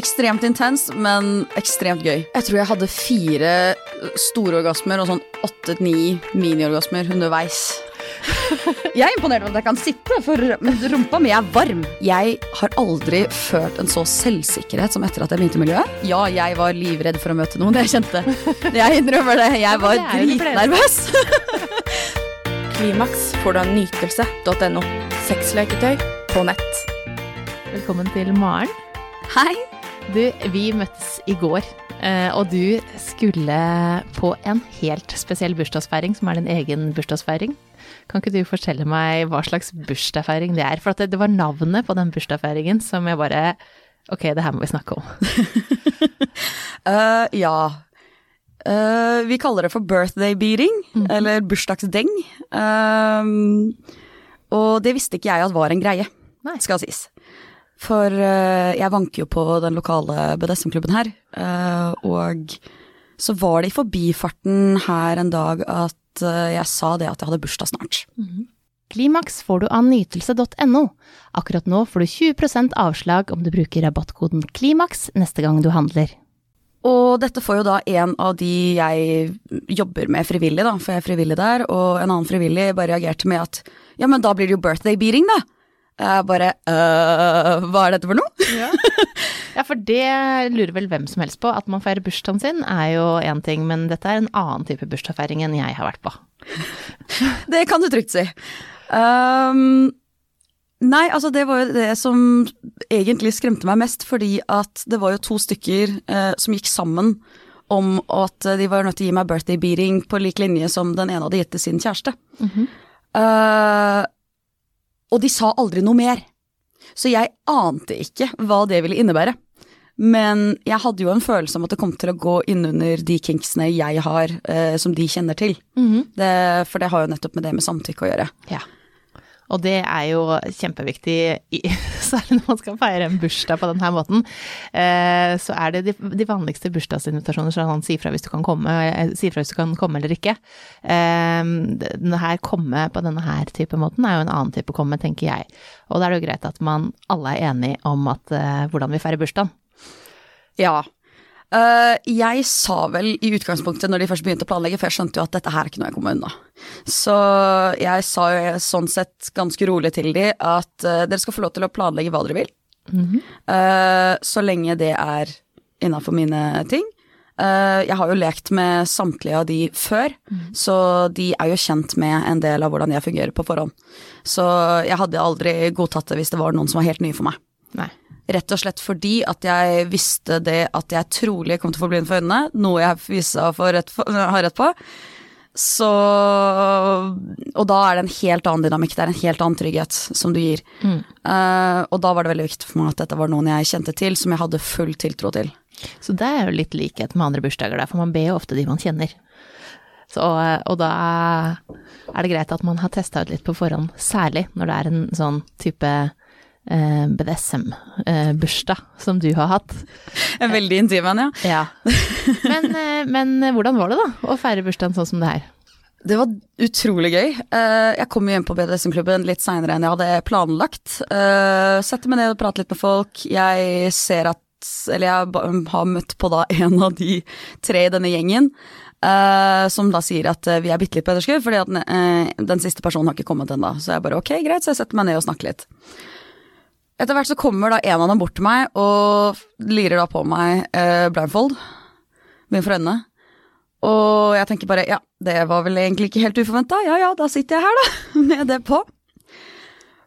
ekstremt intens, men ekstremt gøy. Jeg tror jeg hadde fire store orgasmer og sånn åtte-ni miniorgasmer underveis. Jeg er imponert over at jeg kan sitte, for rumpa mi er varm. Jeg har aldri følt en så selvsikkerhet som etter at jeg begynte i miljøet. Ja, jeg var livredd for å møte noen, jeg kjente. Jeg innrømmer det. Jeg var det er dritnervøs. Klimaks får du av nytelse.no. Sexleketøy på nett. Velkommen til Maren. Hei. Du, vi møttes i går, eh, og du skulle på en helt spesiell bursdagsfeiring, som er din egen bursdagsfeiring. Kan ikke du fortelle meg hva slags bursdagsfeiring det er? For at det, var navnet på den bursdagsfeiringen som jeg bare Ok, det her må vi snakke om. uh, ja. Uh, vi kaller det for birthday beating, eller bursdagsdeng. Uh, og det visste ikke jeg at var en greie, Nei. skal sies. For eh, jeg vanker jo på den lokale BDSM-klubben her, eh, og så var det i forbifarten her en dag at eh, jeg sa det at jeg hadde bursdag snart. Klimaks får du av nytelse.no. Akkurat nå får du 20% avslag om du bruker rabattkoden KLIMAKS neste gang du handler. Og dette får jo da en av de jeg jobber med frivillig, da, for jeg er frivillig der, og en annen frivillig bare reagerte med at ja, men da blir det jo birthday beating, da. Jeg bare øh, hva er dette for noe? Ja. for det lurer vel hvem som helst på. At man feirer bursdagen sin er jo én ting, men dette er en annen type bursdagsfeiring enn jeg har vært på. Det kan du trygt si. Um, nei, altså det var jo det som egentlig skremte meg mest, fordi at det var jo to stykker uh, som gikk sammen om at de var nødt til å gi meg birthday beating på lik linje som den ene hadde gitt til sin kjæreste. Eh, og de sa aldri noe mer. Så jeg ante ikke hva det ville innebære. Men jeg hadde jo en følelse om at det kom til å gå innunder de kinksene jeg har, eh, som de kjenner til. det, for det har jo nettopp med det med samtykke å gjøre. Ja. Og det er jo kjempeviktig, særlig når man skal feire en bursdag på denne måten. Eh, så er det de, vanligste bursdagsinvitasjoner sånn han sier fra hvis du kan komme, eh, sier fra hvis du kan komme eller ikke. Eh, denne her komme på denne her type måten er jo en annen type komme, tenker jeg. Og da er det jo greit at man alle er enige om at, hvordan vi feirer bursdagen. Ja. Eh, jeg sa vel i utgangspunktet når de først begynte å planlegge, for jeg skjønte jo at dette her er ikke noe jeg kommer unna. Så jeg sa jo sånn sett ganske rolig til de at uh, dere skal få lov til å planlegge hva dere vil. Eh, så lenge det er innafor mine ting. Jeg har jo lekt med samtlige av de før, så de er jo kjent med en del av hvordan jeg fungerer på forhånd. Så jeg hadde aldri godtatt det hvis det var noen som var helt nye for meg. Nei. Rett og slett fordi at jeg visste det at jeg trolig kom til å få blind for øynene, noe jeg viste å ha rett på. Så Og da er det en helt annen dynamikk, det er en helt annen trygghet som du gir. Eh, og da var det veldig viktig for meg at dette var noen jeg kjente til, som jeg hadde full tiltro til. Så det er jo litt likhet med andre bursdager der, for man ber jo ofte de man kjenner. Så, og da er det greit at man har testa ut litt på forhånd, særlig når det er en sånn type eh, BDSM-bursdag som du har hatt. En veldig intim en, ja. Ja. Men, eh, men hvordan var det da, å feire bursdagen sånn som det her? Det var utrolig gøy. Eh, jeg kom jo inn på BDSM-klubben litt seinere enn jeg hadde planlagt. Sette Setter meg ned og prater litt med folk. Jeg ser at Eller jeg har møtt på da en av de tre i denne gjengen. eh, som da sier at eh, vi er bitte litt på etterskudd, fordi at eh, den siste personen har ikke kommet ennå. Så jeg bare ok, greit, så jeg setter meg ned og snakker litt. Etter hvert så kommer da en av dem bort til meg og lirer da på meg eh, blindfold. Begynner for øynene. Og jeg tenker bare ja, det var vel egentlig ikke helt uforventa. Ja ja, da sitter jeg her, da, med det på.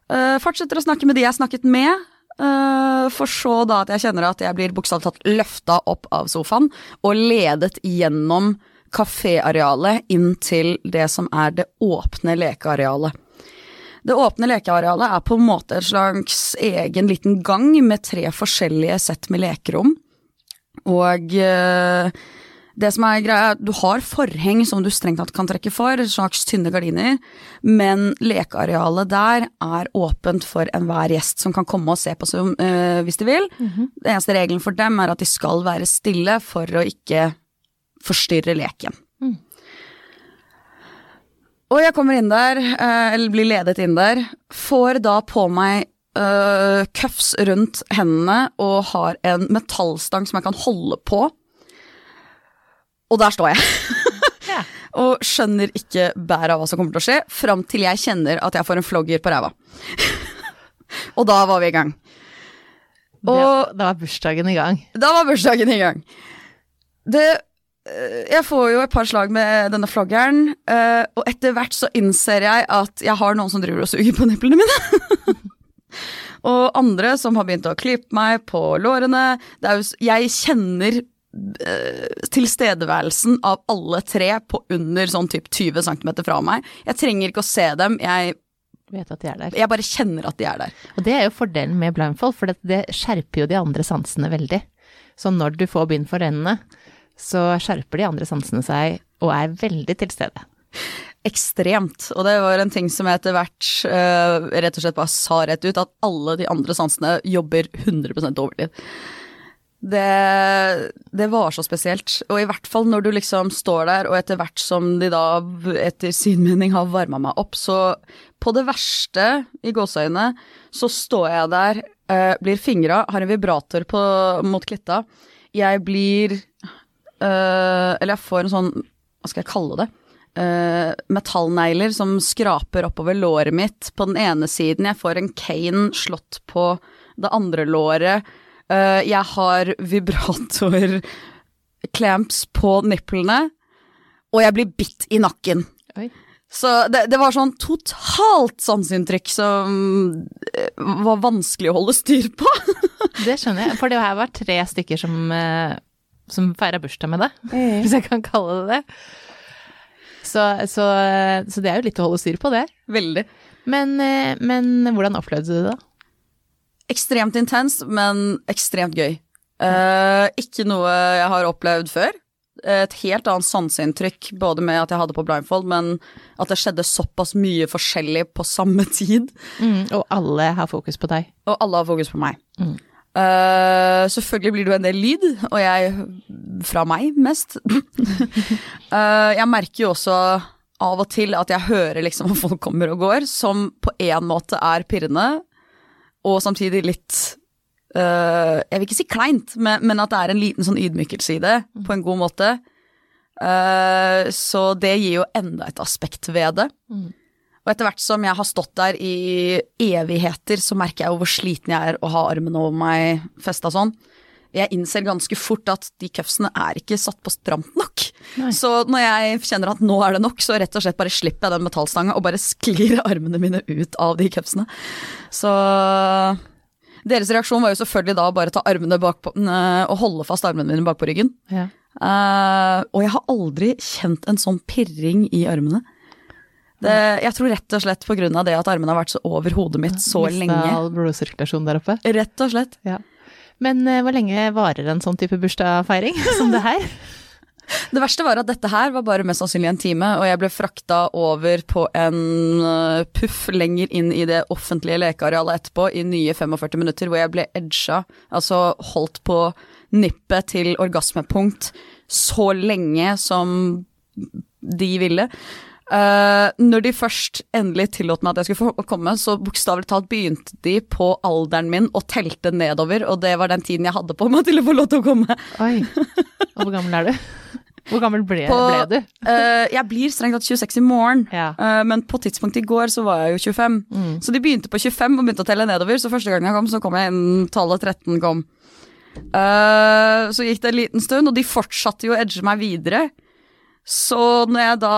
Eh, fortsetter å snakke med de jeg snakket med. Uh, for så da at jeg kjenner at jeg blir bokstavelig talt løfta opp av sofaen og ledet gjennom kaféarealet inn til det som er det åpne lekearealet. Det åpne lekearealet er på en måte en slags egen liten gang med tre forskjellige sett med lekerom. Og eh, det som er greia, du har forheng som du strengt tatt kan trekke for, en slags tynne gardiner, men lekearealet der er åpent for enhver gjest som kan komme og se på som, øh, hvis de vil. Den eneste regelen for dem er at de skal være stille for å ikke forstyrre leken. Og jeg kommer inn der, eh, eller blir ledet inn der, får da på meg uh, cuffs rundt hendene og har en metallstang som jeg kan holde på. Og der står jeg. Ja. og skjønner ikke bæret av hva som kommer til å skje, fram til jeg kjenner at jeg får en flogger på ræva. og da var vi i gang. Det, da var bursdagen i gang. Da var bursdagen i gang. Det Jeg får jo et par slag med denne floggeren, øh, og etter hvert så innser jeg at jeg har noen som driver og suger på nipplene mine. og andre som har begynt å klype meg på lårene. Det jo, jeg kjenner øh, tilstedeværelsen av alle tre på under sånn typ 20 cm fra meg. Jeg trenger ikke å se dem, jeg, Vet at de er der. jeg bare kjenner at de er der. Og det er jo fordelen med blindfold, for det, det skjerper jo de andre sansene veldig. Så når du får bind for øynene, så skjerper de andre sansene seg og er veldig til stede. ekstremt. Og det var en ting som jeg etter hvert uh, rett og slett bare sa rett ut, at alle de andre sansene jobber 100% overtid. Det, det var så spesielt. Og i hvert fall når du liksom står der, og etter hvert som de da etter sin mening har varma meg opp, så på det verste, i gåseøynene, så står jeg der, øh, blir fingra, har en vibrator på, mot klitta. Jeg blir Eller jeg får en sånn, hva skal jeg kalle det? Uh, metallnegler som skraper oppover låret mitt på den ene siden. Jeg får en cane slått på det andre låret. Uh, jeg har vibrator-clamps på nipplene. Og jeg blir bitt i nakken. Oi. Så det, det var sånn totalt sanseinntrykk som eh, var vanskelig å holde styr på. Det skjønner jeg, for det her var tre stykker som, eh, som feira bursdag med deg, hvis jeg kan kalle det det. Så, så, så det er jo litt å holde styr på, det. Veldig. Men, eh, men hvordan opplevde du det, da? Ekstremt intens, men ekstremt gøy. Eh, ikke noe jeg har opplevd før. Et helt annet sanseinntrykk, både med at jeg hadde på blindfold, men at det skjedde såpass mye forskjellig på samme tid. Mm, og alle har fokus på deg. Og alle har fokus på meg. Mm. Eh, selvfølgelig blir det jo en del lyd, og jeg fra meg mest. uh, jeg merker jo også av og til at jeg hører liksom at folk kommer og går, som på en måte er pirrende, og samtidig litt uh, Jeg vil ikke si kleint, men, men at det er en liten sånn ydmykelse i det, på en god måte. Så det gir jo enda et aspekt ved det. Mm. Og etter hvert som jeg har stått der i evigheter, så merker jeg jo hvor sliten jeg er å ha armene over meg festa sånn. Jeg innser ganske fort at de cuffsene er ikke satt på stramt nok. Nei. Så når jeg kjenner at nå er det nok, så rett og slett bare slipper jeg den metallstanga og bare sklir armene mine ut av de cuffsene. Så deres reaksjon var jo selvfølgelig da bare ta armene bakpå og holde fast armene mine bak på ryggen. Ja. Uh, og jeg har aldri kjent en sånn pirring i armene. Det, jeg tror rett og slett av det at armene har vært så over hodet mitt så Mista lenge. all blodsirkulasjon der oppe. Rett og slett. Ja. Men uh, hvor lenge varer en sånn type bursdagsfeiring som det her? Det verste var at dette her var bare mest sannsynlig en time, og jeg ble frakta over på en øh, puff lenger inn i det offentlige lekearealet etterpå i nye 45 minutter, hvor jeg ble edga, altså holdt på nippet til orgasmepunkt så lenge som de ville. Eh, når de først endelig tillot meg at jeg skulle få komme, så bokstavelig talt begynte de på alderen min og telte nedover, og det var den tiden jeg hadde på meg til å få lov til å komme. Oi. Og hvor gammel er du? Hvor gammel ble, På- ble du? uh, jeg blir strengt tatt 26 i morgen, Ja. uh, men på tidspunktet i går så var jeg jo 25. Mm. Så de begynte på 25 og begynte å telle nedover, så første gang jeg kom, så kom jeg innen tallet 13 kom. Så gikk det en liten stund, og de fortsatte jo å edge meg videre. Så når jeg da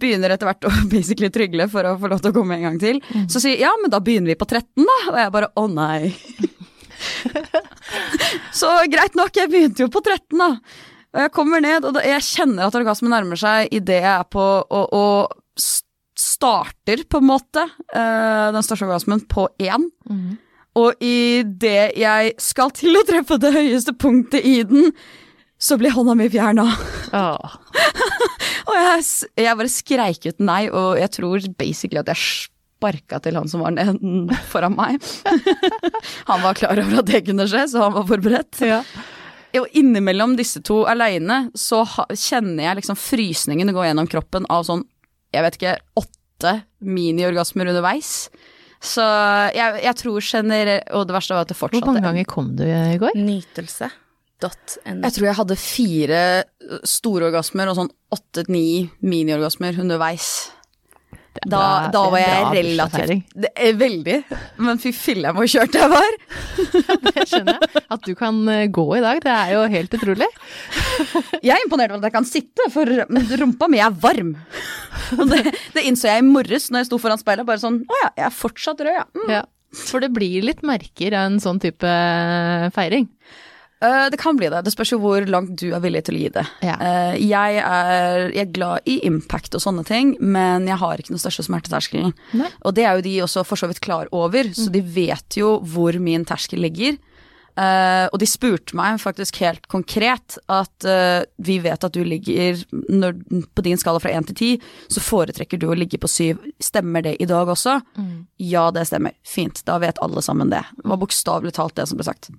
begynner etter hvert å basically trygle for å få lov til å komme en gang til, så sier ja, men da begynner vi på 13 da, og jeg bare å nei. så greit nok, jeg begynte jo på 13 da. Og jeg kommer ned, og da, jeg kjenner at orgasmen nærmer seg idet jeg er på og, og starter, på en måte, uh, den største orgasmen på én. Mm. Og idet jeg skal til å treffe det høyeste punktet i den, så blir hånda mi fjerna. Åh. Og jeg, jeg bare skreik ut nei, og jeg tror basically at jeg sparka til han som var neden foran meg. han var klar over at det kunne skje, så han var forberedt. Ja. Og innimellom disse to aleine, så kjenner jeg liksom frysningen gå gjennom kroppen av sånn, jeg vet ikke, åtte mini-orgasmer underveis. Så jeg, jeg tror generelt Og det verste var at det fortsatte. Hvor mange ganger kom du i går? Nytelse.no. Jeg tror jeg hadde fire store orgasmer og sånn åtte-ni mini-orgasmer underveis. Er Da, da var jeg relativt det er Veldig. Men fy fille hvor kjørt jeg var. Det skjønner jeg. At du kan eh, gå i dag, det er jo helt utrolig. Jeg er imponert over at jeg kan sitte, for rumpa mi er varm. Det, det innså jeg i morges når jeg sto foran speilet. Bare sånn Å ja, jeg er fortsatt rød, ja. Mm. Ja. For det blir litt merker av en sånn type feiring. Eh, det kan bli det. Det spørs jo hvor langt du er villig til å gi det. Ja. Eh, jeg, er, jeg er glad i impact og sånne ting, men jeg har ikke den største smerteterskelen. Nei. Og det er jo de også for så vidt klar over, så de vet jo hvor min terskel ligger. Eh, og de spurte meg faktisk helt konkret at uh, vi vet at du ligger når, På din skala fra én til ti, så foretrekker du å ligge på syv. Stemmer det i dag også? Ja, det stemmer. Fint, da vet alle sammen det. Det var bokstavelig talt det som ble sagt.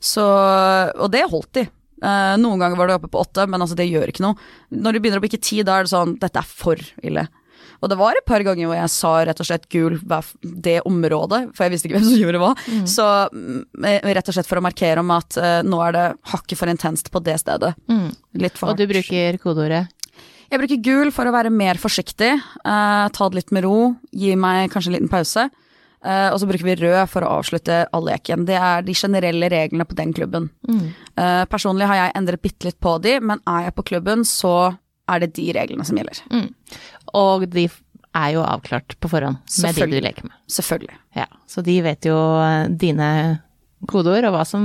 Så, og det holdt de. Uh, noen ganger var det oppe på åtte, men altså det gjør ikke noe. Når de begynner å bikke ti, da er det sånn dette er for ille. Og det var et par ganger hvor jeg sa rett og slett gul det området, for jeg visste ikke hvem som gjorde hva. Så mm, rett og slett for å markere om at uh, nå er det hakket for intenst på det stedet. Litt for Og du bruker kodeordet Jeg bruker gul for å være mer forsiktig, Uh, ta det litt med ro, gi meg kanskje en liten pause. Uh, og så bruker vi rød for å avslutte all leken. Det er de generelle reglene på den klubben. Eh, personlig har jeg endret bitte litt på de, men er jeg på klubben, så er det de reglene som gjelder. Og de er jo avklart på forhånd med de du leker med. Selvfølgelig. Ja, så de vet jo eh, dine kodeord og hva som,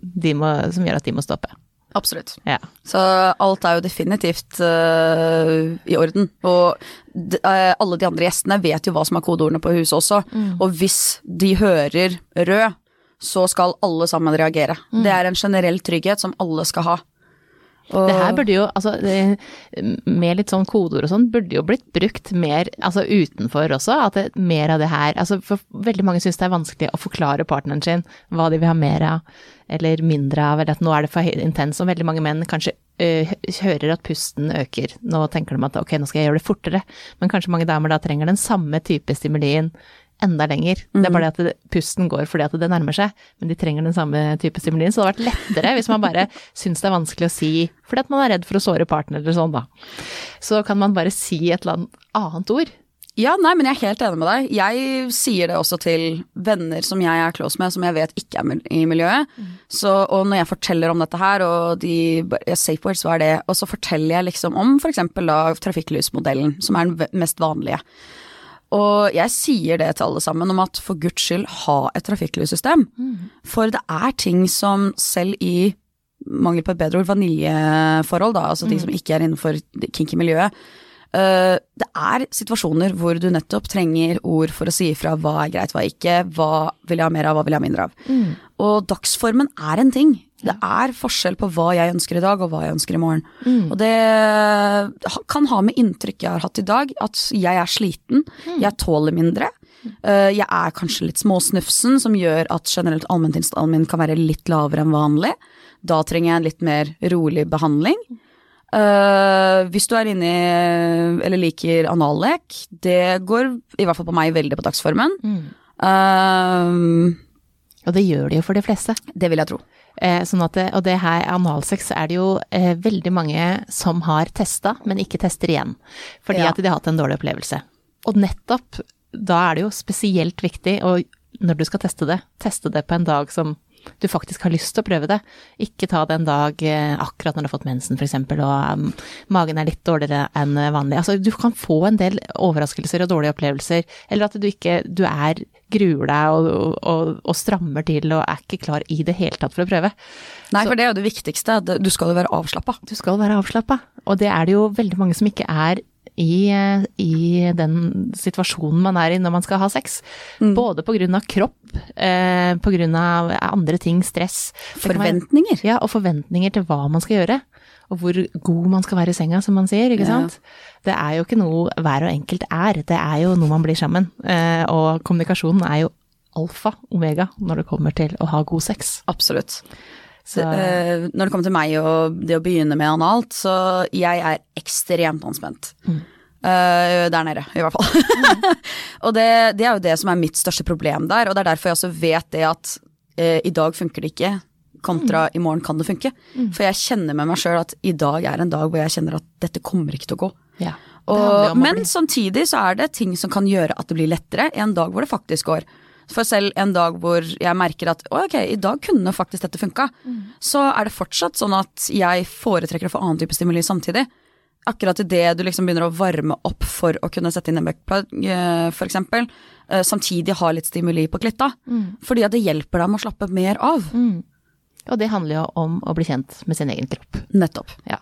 de må, som gjør at de må stoppe. Absolutt. Ja. Så alt er jo definitivt uh, i orden. Og de, uh, alle de andre gjestene vet jo hva som er kodeordene på huset også. Og hvis de hører rød, så skal alle sammen reagere. Det er en generell trygghet som alle skal ha. Og, Det her burde jo, altså med litt sånn kodeord og sånn, burde jo blitt brukt mer altså utenfor også. At det, mer av det her altså For veldig mange syns det er vanskelig å forklare partneren sin hva de vil ha mer av eller mindre av, eller at nå er det for intens. Og veldig mange menn kanskje øh, hører at pusten øker. Nå tenker de at ok, nå skal jeg gjøre det fortere. Men kanskje mange damer da trenger den samme type stimulien enda lenger. Det er bare det at pusten går fordi at det nærmer seg, men de trenger den samme type stimulin. Så det hadde vært lettere hvis man bare syns det er vanskelig å si fordi at man er redd for å såre partner eller sånn, da. Så kan man bare si et eller annet ord. Ja, nei, men jeg er helt enig med deg. Jeg sier det også til venner som jeg er close med, som jeg vet ikke er i miljøet. Så, og når jeg forteller om dette her, og de ja, Safe words, hva er det? Og så forteller jeg liksom om da trafikklysmodellen, som er den mest vanlige. Og jeg sier det til alle sammen om at for guds skyld, ha et trafikklyssystem. For det er ting som selv i mangel på et bedre ord, vaniljeforhold, da, altså ting som ikke er innenfor det kinky miljøet, Uh, det er situasjoner hvor du nettopp trenger ord for å si ifra hva er greit, hva er ikke, hva vil jeg ha mer av, hva vil jeg ha mindre av. Og dagsformen er en ting. Det er forskjell på hva jeg ønsker i dag og hva jeg ønsker i morgen. Og det kan ha med inntrykk jeg har hatt i dag, at jeg er sliten, jeg tåler mindre. Eh, Jeg er kanskje litt småsnufsen, som gjør at generelt allmenntilstanden min kan være litt lavere enn vanlig. Da trenger jeg en litt mer rolig behandling. Uh, hvis du er inne i eller liker anallek, det går i hvert fall på meg veldig på dagsformen. Eh, Og det gjør de jo for de fleste. det vil jeg tro. Eh, sånn at det, og det her analsex er det jo eh, veldig mange som har testa, men ikke tester igjen. Fordi Ja. at de har hatt en dårlig opplevelse. Og nettopp da er det jo spesielt viktig, og når du skal teste det, teste det på en dag som du faktisk har lyst til å prøve det. Ikke ta det en dag eh, akkurat når du har fått mensen f.eks. og um, magen er litt dårligere enn vanlig. Altså du kan få en del overraskelser og dårlige opplevelser, eller at du ikke du er gruer deg og, og, og strammer til og er ikke klar i det hele tatt for å prøve. Nei, Så- for det er jo det viktigste. Du skal jo være avslappa. Du skal være avslappa, og det er det jo veldig mange som ikke er i, eh, i den situasjonen man er i når man skal ha sex. Både på grunn av kropp, eh, av andre ting, stress. Forventninger. Forventninger. Ja, og forventninger til hva man skal gjøre. Og hvor god man skal være i senga, som man sier, ikke Ja. sant. Det er jo ikke noe hver og enkelt er, det er jo noe man blir sammen. Eh, og kommunikasjonen er jo alfa omega når det kommer til å ha god sex. Absolutt. Så- uh, når det kommer til meg og det å begynne med analt, så jeg er ekstremt anspent. Eh, der nede, i hvert fall. og det, det er jo det som er mitt største problem der, og det er derfor jeg også vet det at uh, i dag funker det ikke, kontra i morgen kan det funke. For jeg kjenner med meg sjøl at i dag er en dag hvor jeg kjenner at dette kommer ikke til å gå. Ja. Og, men bli- samtidig så er det ting som kan gjøre at det blir lettere en dag hvor det faktisk går. For selv en dag hvor jeg merker at ok, i dag kunne faktisk dette funka, så er det fortsatt sånn at jeg foretrekker å få annen type stimuli samtidig. Akkurat idet du liksom begynner å varme opp for å kunne sette inn en backplug, f.eks., for eksempel, eh, samtidig ha litt stimuli på klitta. Fordi at det hjelper deg med å slappe mer av. Og det handler jo om å bli kjent med sin egen kropp. Nettopp. Ja.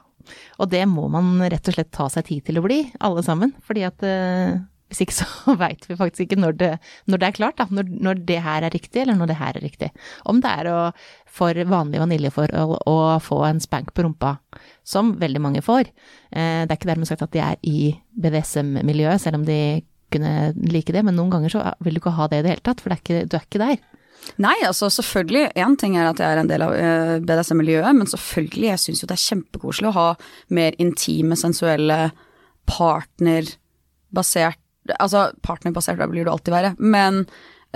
Og det må man rett og slett ta seg tid til å bli, alle sammen. Fordi at eh, hvis ikke så veit vi faktisk ikke når det, når det er klart, da. Når, når det her er riktig, eller når det her er riktig. Om det er å, for vanlige vaniljeforhold å få en spank på rumpa, som veldig mange får. Eh, det er ikke dermed sagt at de er i BDSM-miljøet, selv om de kunne like det, men noen ganger så vil du ikke ha det i det hele tatt, for er ikke, du er ikke der. Nei, altså selvfølgelig. Én ting er at jeg er en del av eh, BDSM-miljøet, men selvfølgelig, jeg syns jo det er kjempekoselig å ha mer intime, sensuelle, partnerbasert Altså partnerbasert, da blir det alltid være, men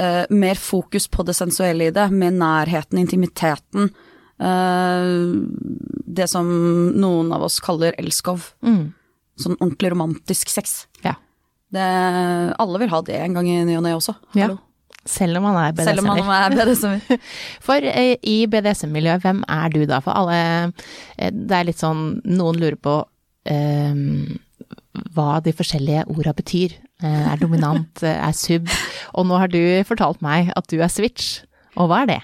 uh, mer fokus på det sensuelle i det, med nærheten, intimiteten. Uh, det som noen av oss kaller elskov. Mm. Sånn ordentlig romantisk sex. Ja. Det, alle vil ha det en gang i ny og ne også. ja. Er. Selv om man er BDSM-er. For eh, i BDSM-miljøet, hvem er du da? For alle eh, Det er litt sånn Noen lurer på eh, hva de forskjellige orda betyr. Eh, er dominant, eh, er sub. Og nå har du fortalt meg at du er switch. Og hva er det?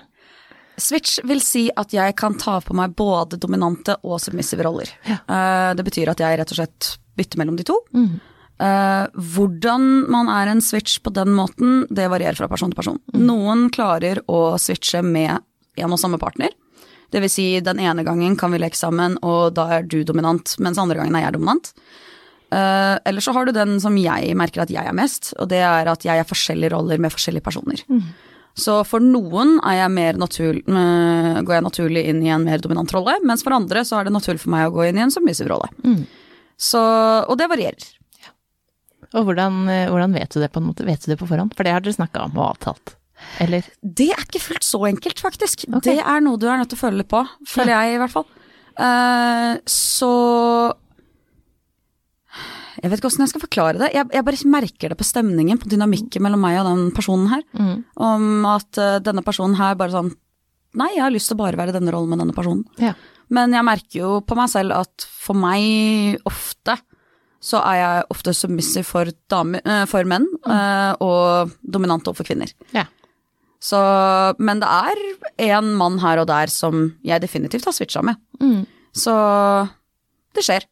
Switch vil si at jeg kan ta på meg både dominante og submissive roller. Ja. det betyr at jeg rett og slett bytter mellom de to. Eh, hvordan man er en switch på den måten, det varierer fra person til person. Noen klarer å switche med en og samme partner. Det vil si, den ene gangen kan vi leke sammen, og da er du dominant, mens andre gangen er jeg dominant. Eh, eller så har du den som jeg merker at jeg er mest, og det er at jeg er forskjellige roller med forskjellige personer. Så for noen jeg mer naturlig, uh, går jeg naturlig inn i en mer dominant rolle, mens for andre så er det naturlig for meg å gå inn i en submissive rolle. Så, og det varierer. Og hvordan, eh, hvordan vet du det på en måte? Vet du det på forhånd? For det har dere snakka om og avtalt. Eller? Det er ikke fullt så enkelt, faktisk. Okay. Det er noe du er nødt til å føle litt på, føler jeg i hvert fall. Uh, så Jeg vet ikke hvordan jeg skal forklare det. Jeg, jeg bare merker det på stemningen, på dynamikken mellom meg og den personen her. Om at uh, denne personen her bare sånn Nei, jeg har lyst til å bare være i denne rollen med denne personen. Ja. Men jeg merker jo på meg selv at for meg ofte så er jeg ofte submissive for, dame, uh, for menn, eh, og dominant overfor kvinner. Ja. Så, men det er en mann her og der som jeg definitivt har switcha med. Så det skjer.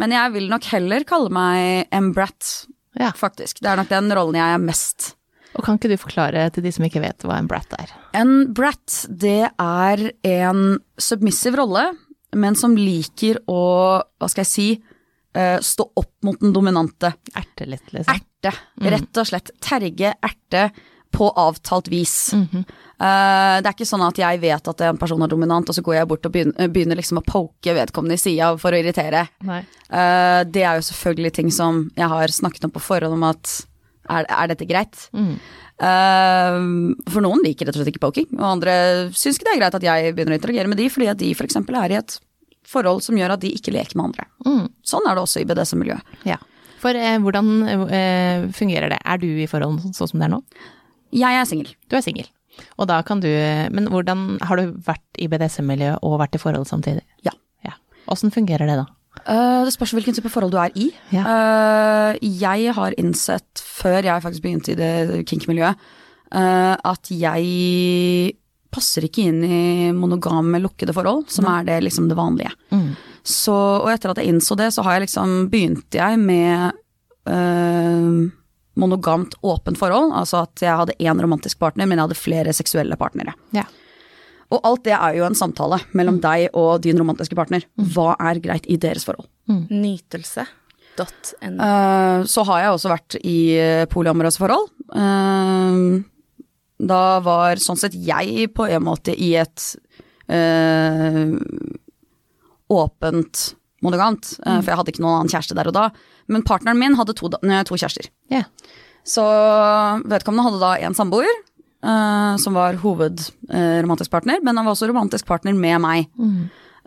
Men jeg vil nok heller kalle meg en brat, ja. faktisk. Det er nok den rollen jeg er mest. Og kan ikke du forklare til de som ikke vet hva en brat er? En brat, det er en submissiv rolle, men som liker å, hva skal jeg si, eh, stå opp mot den dominante. Erte litt, liksom? Erte, rett og slett. Terge, erte, på avtalt vis. Eh, det er ikke sånn at jeg vet at en person er dominant, og så går jeg bort og begynner, begynner liksom å poke vedkommende i sida for å irritere. Eh, det er jo selvfølgelig ting som jeg har snakket om på forhånd om at er, er dette greit? Eh, for noen liker rett og slett ikke poking, og andre syns ikke det er greit at jeg begynner å interagere med de fordi at de f.eks. er i et forhold som gjør at de ikke leker med andre. Sånn er det også i BDSM-miljøet. Ja. For eh, hvordan eh, fungerer det? Er du i forhold sånn som det er nå? Jeg er singel. Du er singel. Og da kan du Men hvordan Har du vært i BDSM-miljøet og vært i forhold samtidig? Ja. ja. Åssen fungerer det da? Uh, det spørs hvilken type forhold du er i. Ja. Uh, jeg har innsett, før jeg faktisk begynte i det kink-miljøet, uh, at jeg passer ikke inn i monogame, lukkede forhold, som er det, liksom det vanlige. Så, og etter at jeg innså det, så har jeg liksom begynte jeg med eh, monogamt åpent forhold. Altså at jeg hadde én romantisk partner, men jeg hadde flere seksuelle partnere. Ja. Og alt det er jo en samtale mellom deg og din romantiske partner. Hva er greit i deres forhold? Nytelse.no. Eh, så har jeg også vært i eh, polyamorøse forhold. Eh, da var sånn sett jeg på en måte i et eh, åpent monogamt, eh, for jeg hadde ikke noen annen kjæreste der og da. Men partneren min hadde to, eh, to kjærester. Yeah. Så vedkommende hadde da en samboer, Uh, som var hovedromantisk partner, men han var også romantisk partner med meg.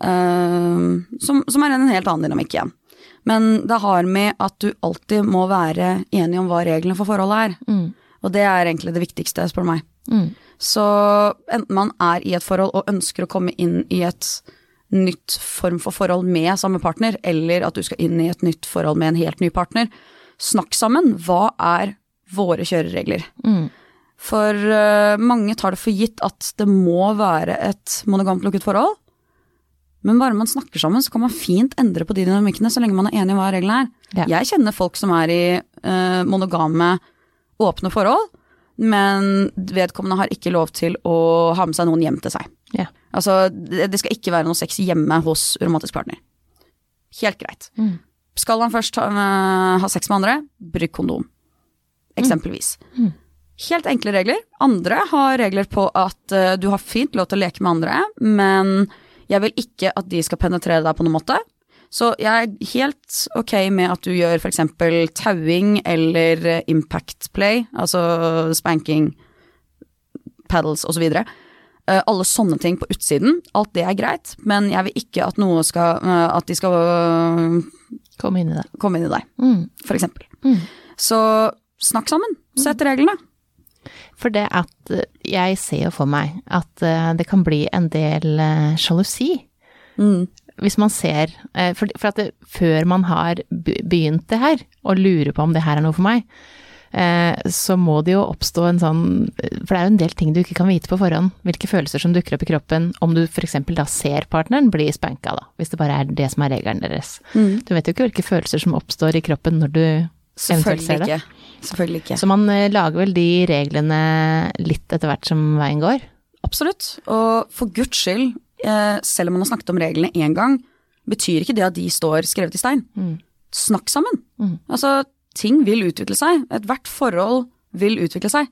Eh, som, som er en helt annen dynamikk igjen. Men det har med at du alltid må være enig om hva reglene for forholdet er. Mm. Og det er egentlig det viktigste, spør du meg. Mm. Så enten man er i et forhold og ønsker å komme inn i et nytt form for forhold med samme partner, eller at du skal inn i et nytt forhold med en helt ny partner, snakk sammen. Hva er våre kjøreregler? Mm. For uh, mange tar det for gitt at det må være et monogamt lukket forhold. Men bare man snakker sammen, så kan man fint endre på de dynamikkene, så lenge man er enig om hva reglene er. Ja. Jeg kjenner folk som er i uh, monogame, åpne forhold, men vedkommende har ikke lov til å ha med seg noen hjem til seg. Ja. Altså, det skal ikke være noe sex hjemme hos romantisk partner. Helt greit. Mm. Skal han først ha, eh, ha sex med andre, bruk kondom. Eksempelvis. Mm. Helt enkle regler. Andre har regler på at uh, du har fint lov til å leke med andre, men jeg vil ikke at de skal penetrere deg på noen måte. Så jeg er helt ok med at du gjør f.eks. tauing eller impact play, altså spanking, paddles osv. Uh, alle sånne ting på utsiden, alt det er greit, men jeg vil ikke at noe skal eh, At de skal øh, Kom inn i det. komme inn i deg, Mm. for eksempel. Mm. Så snakk sammen, sett reglene. For det at eh, jeg ser jo for meg at eh, det kan bli en del eh, sjalusi. Mm. Hvis man ser eh, For, for at det, før man har begynt det her, og lurer på om det her er noe for meg, eh, så må det jo oppstå en sånn For det er jo en del ting du ikke kan vite på forhånd. Hvilke følelser som dukker opp i kroppen om du f.eks. da ser partneren bli spanka, da. Hvis det bare er det som er regelen deres. Mm. Du vet jo ikke hvilke følelser som oppstår i kroppen når du eventuelt ser det. ikke. Selvfølgelig ikke. Så man eh, lager vel de reglene litt etter hvert som veien går. Absolutt. Og for guds skyld, eh, selv om man har snakket om reglene én gang, betyr ikke det at de står skrevet i stein. Mm. Snakk sammen. Mm. Altså, ting vil utvikle seg. Ethvert forhold vil utvikle seg.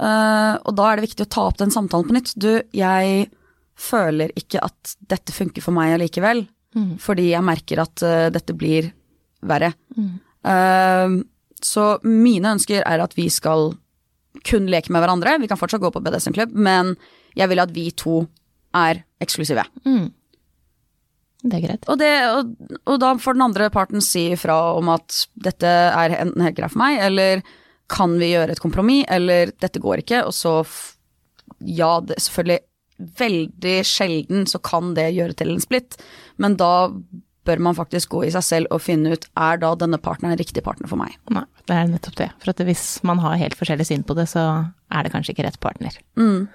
Uh, og da er det viktig å ta opp den samtalen på nytt. Du, jeg føler ikke at dette funker for meg allikevel, Mm. fordi jeg merker at uh, dette blir verre. Mm. Uh, så mine ønsker er at vi skal kun leke med hverandre. Vi kan fortsatt gå på BDSM-klubb, men jeg vil at vi to er eksklusive. Mm. Det er greit. Og, det, og, og da får den andre parten si ifra om at dette er enten helt greit for meg, eller kan vi gjøre et kompromiss, eller dette går ikke, og så Ja, det, selvfølgelig veldig sjelden så kan det gjøre til en splitt, men da bør man faktisk gå i seg selv og finne ut er da denne partneren en riktig partner for meg. Nei, det er nettopp det. For at hvis man har helt forskjellig syn på det, så er det kanskje ikke rett partner. Mm.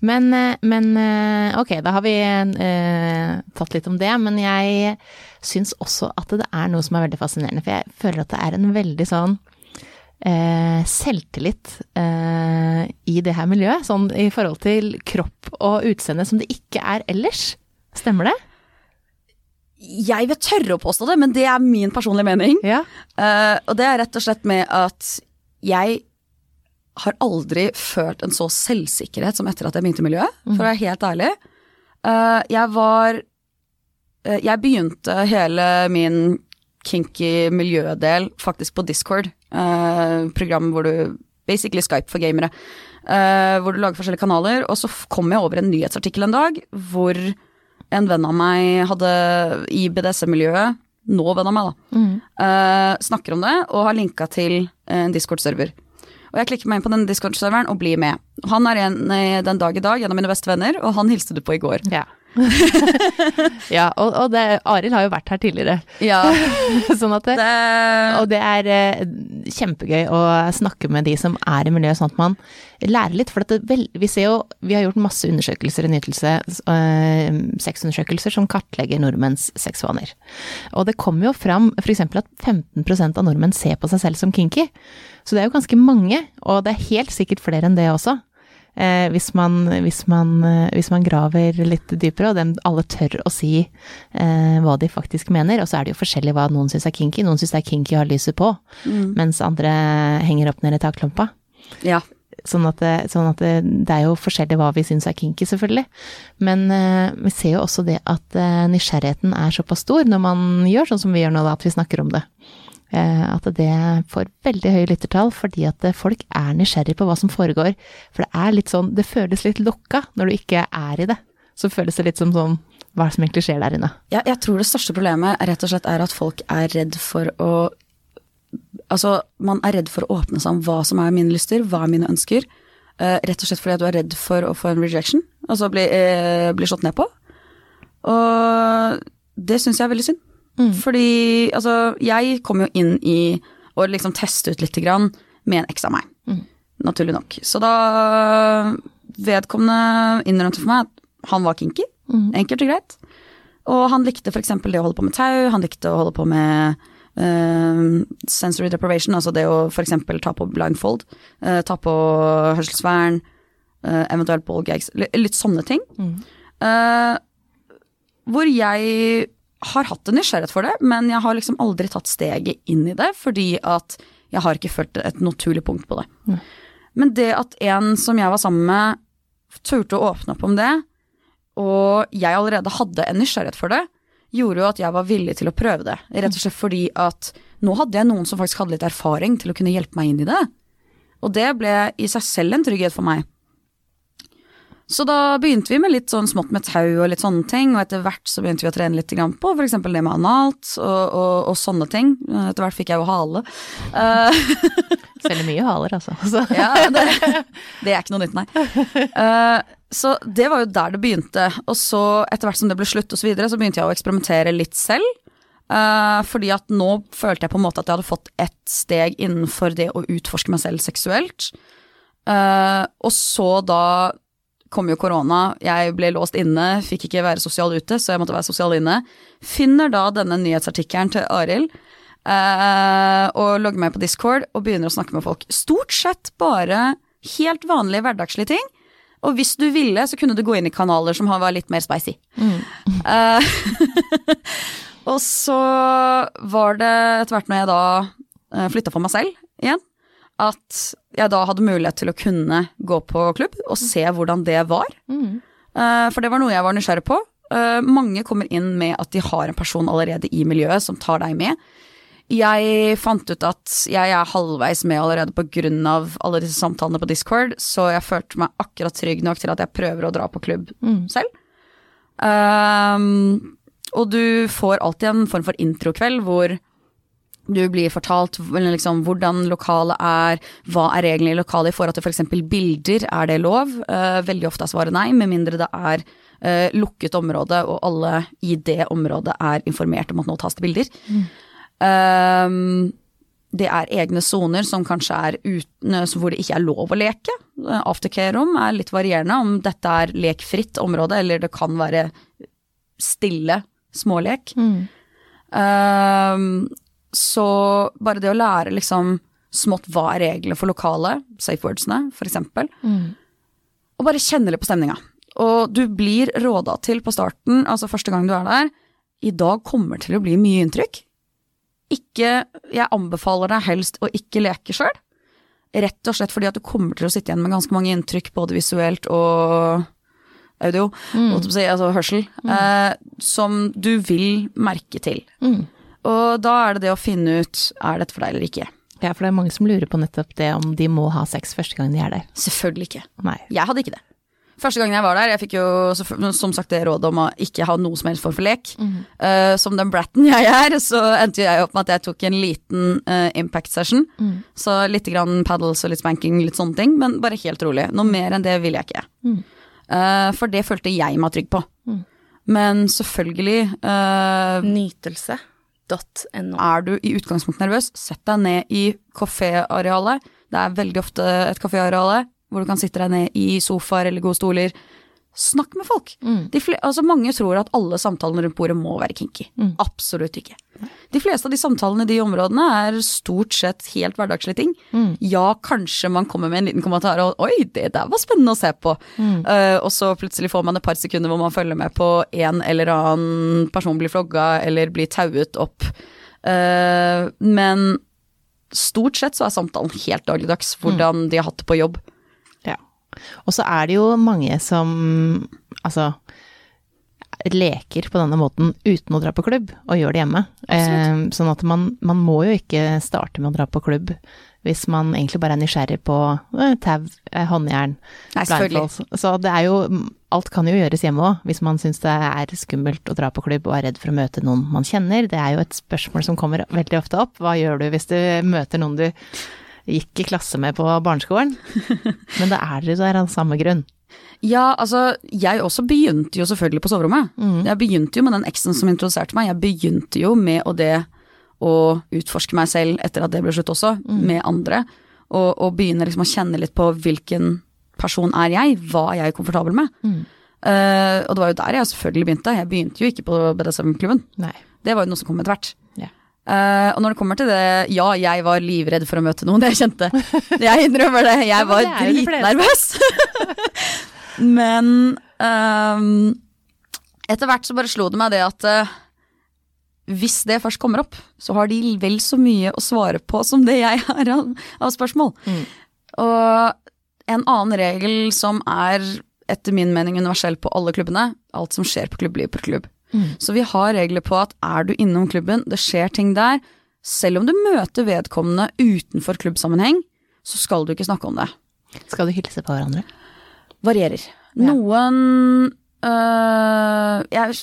Men, eh, men eh, ok, da har vi eh, tatt litt om det. Men jeg syns også at det er noe som er veldig fascinerende. For jeg føler at det er en veldig sånn eh, selvtillit eh, i det her miljøet. Sånn i forhold til kropp og utseende som det ikke er ellers. Stemmer det? Jeg vil tørre å påstå det, men det er min personlige mening. Ja. Uh, og det er rett og slett med at jeg har aldri følt en så selvsikkerhet som etter at jeg begynte i miljøet, for å være helt ærlig. Eh, jeg var eh, Jeg begynte hele min kinky miljødel faktisk på Discord, uh, program hvor du Basically Skype for gamere. eh, hvor du lager forskjellige kanaler. Og så kom jeg over en nyhetsartikkel en dag hvor en venn av meg hadde i BDSM-miljøet, nå venn av meg, da, Mm. eh, snakker om det og har linka til en Discord-server. Og jeg klikker meg inn på den Discord-serveren og blir med. Han er en eh, den dag i dag, en av mine beste venner, og han hilste du på i går. Ja. ja, og, og det, Arild har jo vært her tidligere. Ja, sånn at det, det Og det er eh, kjempegøy å snakke med de som er i miljøet, sånn at man lærer litt. For det, vel, vi ser jo, vi har gjort masse undersøkelser i Nytelse, eh, sexundersøkelser som kartlegger nordmenns sexvaner. Og det kommer jo fram f.eks. at 15% av nordmenn ser på seg selv som kinky. Så det er jo ganske mange, og det er helt sikkert flere enn det også. Eh, hvis, man, hvis, man, eh, hvis man graver litt dypere, og dem alle tør å si eh, hva de faktisk mener. Og så er det jo forskjellig hva noen syns er kinky. Noen syns det er kinky å ha lyset på, Mm. mens andre henger opp ned i taklampa. Ja. Sånn at, det, sånn at det, det, er jo forskjellig hva vi syns er kinky, selvfølgelig. Men uh, vi ser jo også det at uh, nysgjerrigheten er såpass stor når man gjør sånn som vi gjør nå, da, at vi snakker om det. Uh, at det får veldig høye lyttertall fordi at folk er nysgjerrig på hva som foregår. For det er litt sånn, det føles litt lokka når du ikke er i det. Så føles det litt som sånn hva som egentlig skjer der inne. Ja, jeg tror det største problemet rett og slett er at folk er redd for å Altså, man er redd for å åpne seg om hva som er mine lyster, hva er mine ønsker. Uh, rett og slett fordi at du er redd for å få en rejection, altså bli, uh, bli slått ned på. Og det syns jeg er veldig synd. Mm. Fordi altså, jeg kom jo inn i å liksom teste ut lite grann med en eks av meg. Mm. Naturlig nok. Så da vedkommende innrømte for meg at han var kinky. Mm. Enkelt og greit. Og han likte f.eks. det å holde på med tau, han likte å holde på med Uh, sensory deprivation, altså det å f.eks. ta på blindfold, uh, ta på hørselsvern, uh, eventuelt ballgags, litt sånne ting. Mm. hvor jeg har hatt en nysgjerrighet for det, men jeg har liksom aldri tatt steget inn i det, fordi at jeg har ikke følt et naturlig punkt på det. Mm. Men det at en som jeg var sammen med, turte å åpne opp om det, og jeg allerede hadde en nysgjerrighet for det, gjorde jo at jeg var villig til å prøve det. Rett og slett fordi at nå hadde jeg noen som faktisk hadde litt erfaring til å kunne hjelpe meg inn i det. Og det ble i seg selv en trygghet for meg. Så da begynte vi med litt sånn smått med tau og litt sånne ting, og etter hvert så begynte vi å trene litt på f.eks. det med analt og, og, og, sånne ting. Etter hvert fikk jeg jo hale. Uh, Selger mye haler, altså. ja, det, det, er ikke noe nytt, nei. Uh, så det var jo der det begynte. Og så, etter hvert som det ble slutt og så videre, så begynte jeg å eksperimentere litt selv. Uh, fordi at nå følte jeg på en måte at jeg hadde fått ett steg innenfor det å utforske meg selv seksuelt. Uh, og så da kom jo korona, jeg ble låst inne, fikk ikke være sosial ute, så jeg måtte være sosial inne. Finner da denne nyhetsartikkelen til Arild. eh, og logger meg på Discord og begynner å snakke med folk. Stort sett bare helt vanlige hverdagslige ting og hvis du ville, så kunne du gå inn i kanaler som var litt mer spicy. Mm. Eh, og så var det etter hvert når jeg da eh, flytta for meg selv igjen, at jeg da hadde mulighet til å kunne gå på klubb og se hvordan det var. Mm. Uh, for det var noe jeg var nysgjerrig på. Uh, mange kommer inn med at de har en person allerede i miljøet som tar deg med. Jeg fant ut at jeg er halvveis med allerede av alle disse samtalene på Discord, så jeg følte meg akkurat trygg nok til at jeg prøver å dra på klubb mm. selv. Um, og du får alltid en form for introkveld hvor du blir fortalt liksom, hvordan lokalet er, hva er reglene i lokalet i forhold til f.eks. For bilder, er det lov? Uh, veldig ofte er svaret nei, med mindre det er uh, lukket område og alle i det området er informert om at nå tas det bilder. Mm. Uh, det er egne soner som kanskje er uten, hvor det ikke er lov å leke. Aftercare-rom er litt varierende om dette er lekfritt område, eller det kan være stille smålek. Mm. Um, så bare det å lære liksom smått hva er reglene for lokalet, safe wordsene eksempel, mm. og bare kjenne litt på stemninga. Og du blir råda til på starten, altså første gang du er der, i dag kommer til å bli mye inntrykk ikke Jeg anbefaler deg helst å ikke leke sjøl. Rett og slett fordi at du kommer til å sitte igjen med ganske mange inntrykk, både visuelt og audio, mm. altså hørsel, mm. eh, som du vil merke til. Mm. Og da er det det å finne ut er dette for deg eller ikke. Ja, for det er mange som lurer på nettopp det om de må ha sex første gang de er der. Selvfølgelig ikke. Nei. Jeg hadde ikke det. Første gangen jeg var der, jeg fikk jo som sagt det rådet om å ikke ha noe som helst form for lek. Mm. Uh, som den bratten jeg er, så endte jeg opp med at jeg tok en liten uh, impact session. Mm. Så litt grann paddles og litt spanking, litt sånne ting, men bare helt rolig. Noe mer enn det ville jeg ikke. Mm. Uh, for det følte jeg meg trygg på. Mm. Men selvfølgelig Nytelse.no. Er du i utgangspunktet nervøs, sett deg ned i kaféarealet. Det er veldig ofte et kaféareale hvor du kan sitte deg ned i sofaer eller gode stoler. Snakk med folk. Mm. Altså, mange tror at alle samtalene rundt bordet må være kinky. Mm. Absolutt ikke. De fleste av de samtalene i de områdene er stort sett helt hverdagslige ting. Mm. Ja, kanskje man kommer med en liten kommentar og 'oi, det der var spennende å se på'. Uh, og så plutselig får man et par sekunder hvor man følger med på en eller annen person blir flogga eller blir tauet opp. Uh, men stort sett så er samtalen helt dagligdags hvordan mm. de har hatt det på jobb. Og så er det jo mange som altså leker på denne måten uten å dra på klubb, og gjør det hjemme. Eh, sånn at man, man, må jo ikke starte med å dra på klubb hvis man egentlig bare er nysgjerrig på eh, tau, eh, håndjern, blindfolds. Så det er jo Alt kan jo gjøres hjemme òg, hvis man syns det er skummelt å dra på klubb og er redd for å møte noen man kjenner. Det er jo et spørsmål som kommer veldig ofte opp. Hva gjør du hvis du møter noen du gikk i klasse med på barneskolen? Men det er dere der av samme grunn. Ja, altså, jeg også begynte jo selvfølgelig på soverommet. Mm. Jeg begynte jo med den eksen som introduserte meg. Jeg begynte jo med å det å utforske meg selv etter at det ble slutt også, Mm. med andre. Og, og begynne liksom å kjenne litt på hvilken person er jeg, hva er jeg komfortabel med. Mm. Uh, og det var jo der jeg selvfølgelig begynte. Jeg begynte jo ikke på BDSM-klubben. Det var jo noe som kom etter hvert. Ja. Eh, og når det kommer til det, ja, jeg var livredd for å møte noen, det kjente. Jeg innrømmer det, jeg var de dritnervøs. Men ehm, etter hvert så bare slo det meg det at uh, hvis det først kommer opp, så har de vel så mye å svare på som det jeg har av, av spørsmål. Mm. Og en annen regel som er etter min mening universell på alle klubbene, alt som skjer på klubb, blir på klubb. Mm. Så vi har regler på at er du innom klubben, det skjer ting der, selv om du møter vedkommende utenfor klubbsammenheng, så skal du ikke snakke om det. Skal du hilse på hverandre? Varierer. Ja. Noen øh, Jeg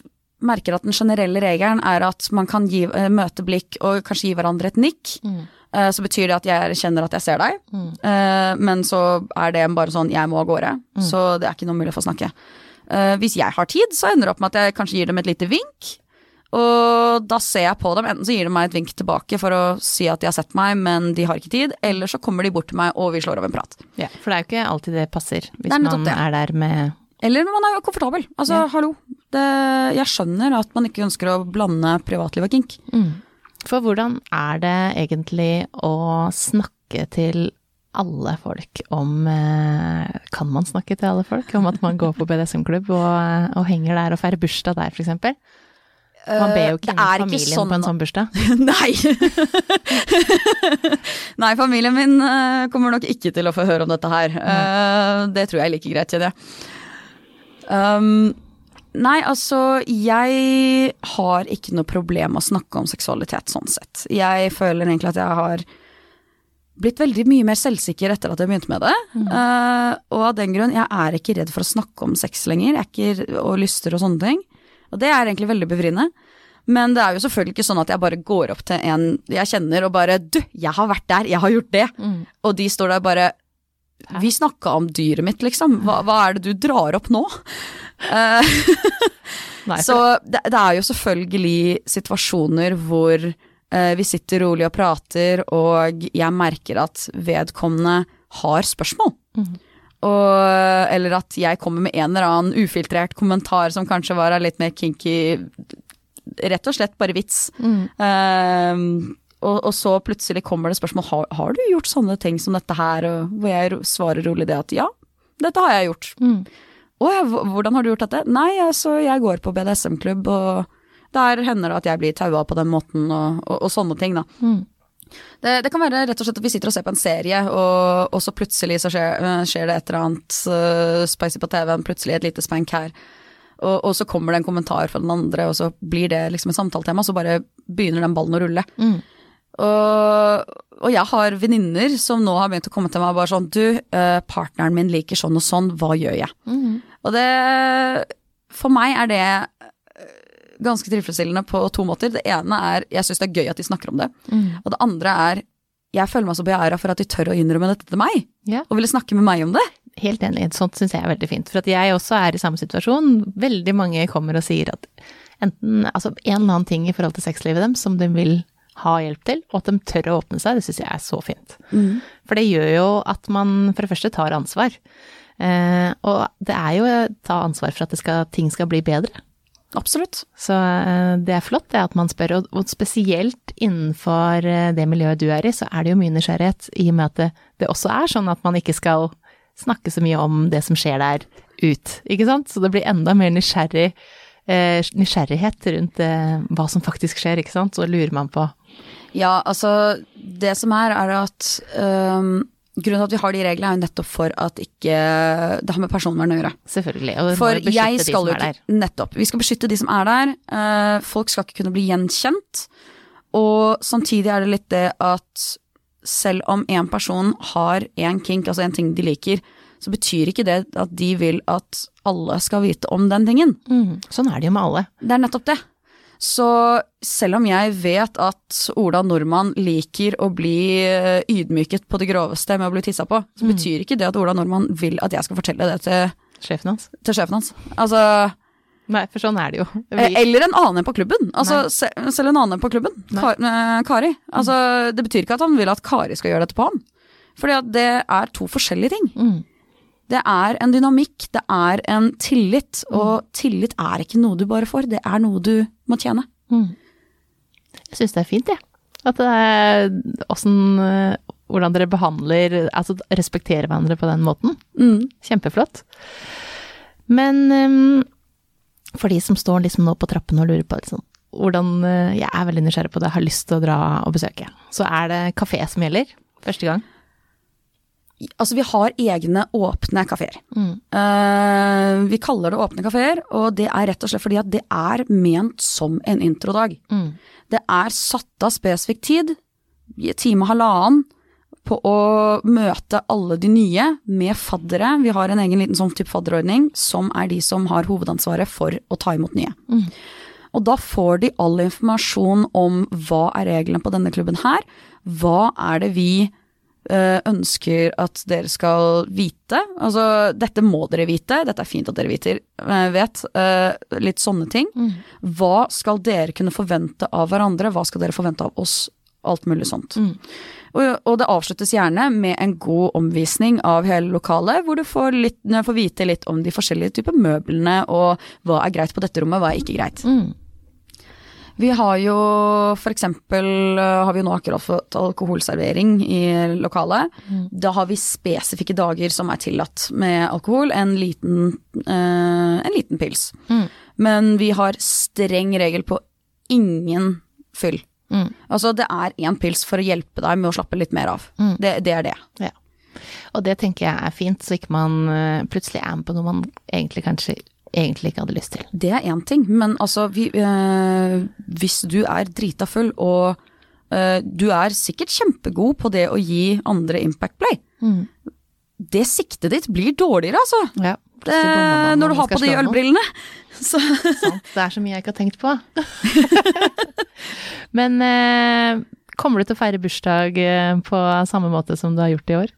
merker at den generelle regelen er at man kan gi, øh, møte blikk og kanskje gi hverandre et nikk. Mm. Øh, så betyr det at jeg kjenner at jeg ser deg, Mm. Øh, men så er det bare sånn jeg må av gårde. Mm. Så det er ikke noe mulig for å snakke. Øh, hvis jeg har tid, så ender det opp med at jeg kanskje gir dem et lite vink. Og da ser jeg på dem, enten så gir de meg et vink tilbake for å si at de har sett meg, men de har ikke tid, eller så kommer de bort til meg og vi slår av en prat. Ja, for det er jo ikke alltid det passer, hvis Det er man er der med Eller man er komfortabel. Altså, Ja. hallo. Det, jeg skjønner at man ikke ønsker å blande privatliv og kink. Mm. For hvordan er det egentlig å snakke til alle folk om eh, Kan man snakke til alle folk om at man går på BDSM-klubb og, og henger der og feirer bursdag der, f.eks.? Man ber jo ikke uh, ikke familien sånn på en sånn bursdag. Nei. Nei, familien min eh, kommer nok ikke til å få høre om dette her. Eh, det tror jeg er like greit, kjenner jeg. Um, nei, altså, jeg har ikke noe problem med å snakke om seksualitet sånn sett. Jeg føler egentlig at jeg har blitt veldig mye mer selvsikker etter at jeg begynte med det. Eh, og av den grunn, jeg er ikke redd for å snakke om sex lenger, er ikke, og lyster og sånne ting. Og det er egentlig veldig befriende. Men det er jo selvfølgelig ikke sånn at jeg bare går opp til en jeg kjenner og bare Du, jeg har vært der, jeg har gjort det. Mm. Og de står der bare Vi snakka om dyret mitt, liksom. Hva, hva er det du drar opp nå? Eh, Nei, så det, det er jo selvfølgelig situasjoner hvor vi sitter rolig og prater, og jeg merker at vedkommende har spørsmål. Mm. Og, eller at jeg kommer med en eller annen ufiltrert kommentar som kanskje var litt mer kinky Rett og slett bare vits. Mm. Uh, og, og så plutselig kommer det spørsmål har, har du gjort sånne ting som dette her, og hvor jeg svarer rolig det at ja, dette har jeg gjort. Mm. Å ja, hvordan har du gjort dette? Nei, altså jeg går på BDSM-klubb, og der hender det at jeg blir taua på den måten, og, og, og sånne ting, da. Mm. Det, det kan være rett og slett at vi sitter og ser på en serie, og, og så plutselig så skjer, øh, skjer det et eller annet uh, spicy på TV-en, plutselig et lite spank her. Og, og så kommer det en kommentar fra den andre, og så blir det liksom et samtaletema, så bare begynner den ballen å rulle. Mm. Og, og jeg har venninner som nå har begynt å komme til meg og bare sånn Du, eh, partneren min liker sånn og sånn, hva gjør jeg? Mm. Og det For meg er det eh, ganske tilfredsstillende på to måter. Det ene er jeg syns det er gøy at de snakker om det. Mm. Og det andre er jeg føler meg så beæra for at de tør å innrømme dette til meg, Ja. og ville snakke med meg om det. Helt enig, sånt syns jeg er veldig fint. For at jeg også er i samme situasjon. Veldig mange kommer og sier at enten altså en eller annen ting i forhold til sexlivet dem som de vil ha hjelp til, og at de tør å åpne seg, det syns jeg er så fint. For det gjør jo at man for det første tar ansvar. Eh, og det er jo å ta ansvar for at det skal, ting skal bli bedre. Absolutt. Så eh, det er flott det at man spør, og, spesielt innenfor eh, det miljøet du er i, så er det jo mye nysgjerrighet, i og med at det, det også er sånn at man ikke skal snakke så mye om det som skjer der ut, ikke sant? Så det blir enda mer nysgjerrig, eh, nysgjerrighet rundt hva som faktisk skjer, ikke sant? Så lurer man på Ja, altså Det som er, er at øhm, grunnen til at vi har de reglene, er jo nettopp for at ikke det har med personvern å gjøre. Selvfølgelig. Og vi må For beskytte jeg de skal jo Nettopp. Vi skal beskytte de som er der. Uh, folk skal ikke kunne bli gjenkjent. Og samtidig er det litt det at selv om en person har en kink, altså en ting de liker, så betyr ikke det at de vil at alle skal vite om den tingen. Mm. Sånn er det jo med alle. Det er nettopp det. Så selv om jeg vet at Ola Nordmann liker å bli eh, ydmyket på det groveste med å bli tissa på, så betyr ikke det at Ola Nordmann vil at jeg skal fortelle det til, Sjefen hans. til sjefen hans. Altså Nei, for sånn er det jo. Eh, Vi, Eller en annen på klubben. Altså, se, selv en annen på klubben. Kar, eh, Kari. Altså, det betyr ikke at han vil at Kari skal gjøre dette på ham. Fordi at det er to forskjellige ting. mm. Det er en dynamikk, det er en tillit. Og tillit er ikke noe du bare får, det er noe du må tjene. Mm. Jeg syns det er fint, jeg. At det er åssen eh, Hvordan dere behandler Altså respekterer hverandre på den måten. Mm. Kjempeflott. Men um, for de som står liksom nå på trappene og lurer på liksom, hvordan eh, Jeg er veldig nysgjerrig på det, har lyst til å dra og besøke. Så er det kafé som gjelder. Første gang. Altså, vi har egne åpne kafeer. Mm. Uh, vi kaller det åpne kafeer, og det er rett og slett fordi at det er ment som en introdag. Mm. Det er satt av spesifikk tid, i time og halvannen, på å møte alle de nye med faddere. Vi har en egen liten sånn type fadderordning, som er de som har hovedansvaret for å ta imot nye. Mm. Og da får de all informasjon om hva er reglene på denne klubben her, hva er det vi ønsker at dere skal vite. Altså, dette må dere vite, dette er fint at dere viter, eh, vet. eh, litt sånne ting. Mm. Hva skal dere kunne forvente av hverandre, hva skal dere forvente av oss? Alt mulig sånt. Mm. Og, og det avsluttes gjerne med en god omvisning av hele lokalet, hvor du får, litt, får vite litt om de forskjellige typer møblene, og hva er greit på dette rommet, hva er ikke greit. Mm. Vi har jo eksempel øh, har vi jo nå akkurat fått alkoholservering i lokalet. Mm. Da har vi spesifikke dager som er tillatt med alkohol, en liten, øh, en liten pils. Mm. Men vi har streng regel på ingen fyll. Mm. Altså det er én pils for å hjelpe deg med å slappe litt mer av. Mm. Det, det er det. Ja. Og det tenker jeg er fint, så ikke man eh, plutselig er med på noe man egentlig kanskje egentlig ikke hadde lyst til. Det er én ting, men altså vi, øh, Hvis du er drita full og øh, du er sikkert kjempegod på det å gi andre impact play, Mm. det siktet ditt blir dårligere, altså. Ja, Det, når du har på de ølbrillene. Så Sant, det er så mye jeg ikke har tenkt på. Men øh, kommer du til å feire bursdag på samme måte som du har gjort i år?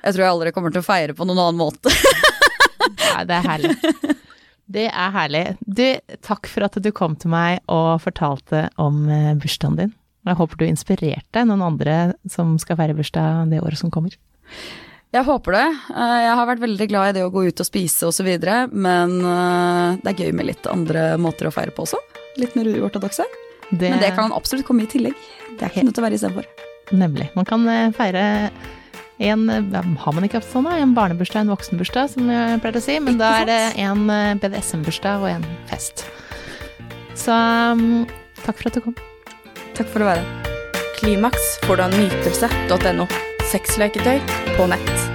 jeg tror jeg aldri kommer til å feire på noen annen måte. Nei, det er herlig. Det er herlig. Du, takk for at du kom til meg og fortalte om eh, bursdagen din. Jeg håper du inspirerte noen andre som skal feire bursdag det året som kommer. Jeg håper det. Eh, Jeg har vært veldig glad i det å gå ut og spise osv., men eh, det er gøy med litt andre måter å feire på også. Litt mer uortodokse. Det, Men det kan absolutt komme i tillegg. Det er ikke nødt til å være istedenfor. Nemlig. Man kan feire en Har man ikke hatt sånn, da? En barnebursdag, en voksenbursdag, som jeg pleier å si. Men da er det en eh, BDSM-bursdag og en fest. Så um, takk for at du kom. Takk for å være. Klimaks får du av nytelse.no. Sexleketøy på nett.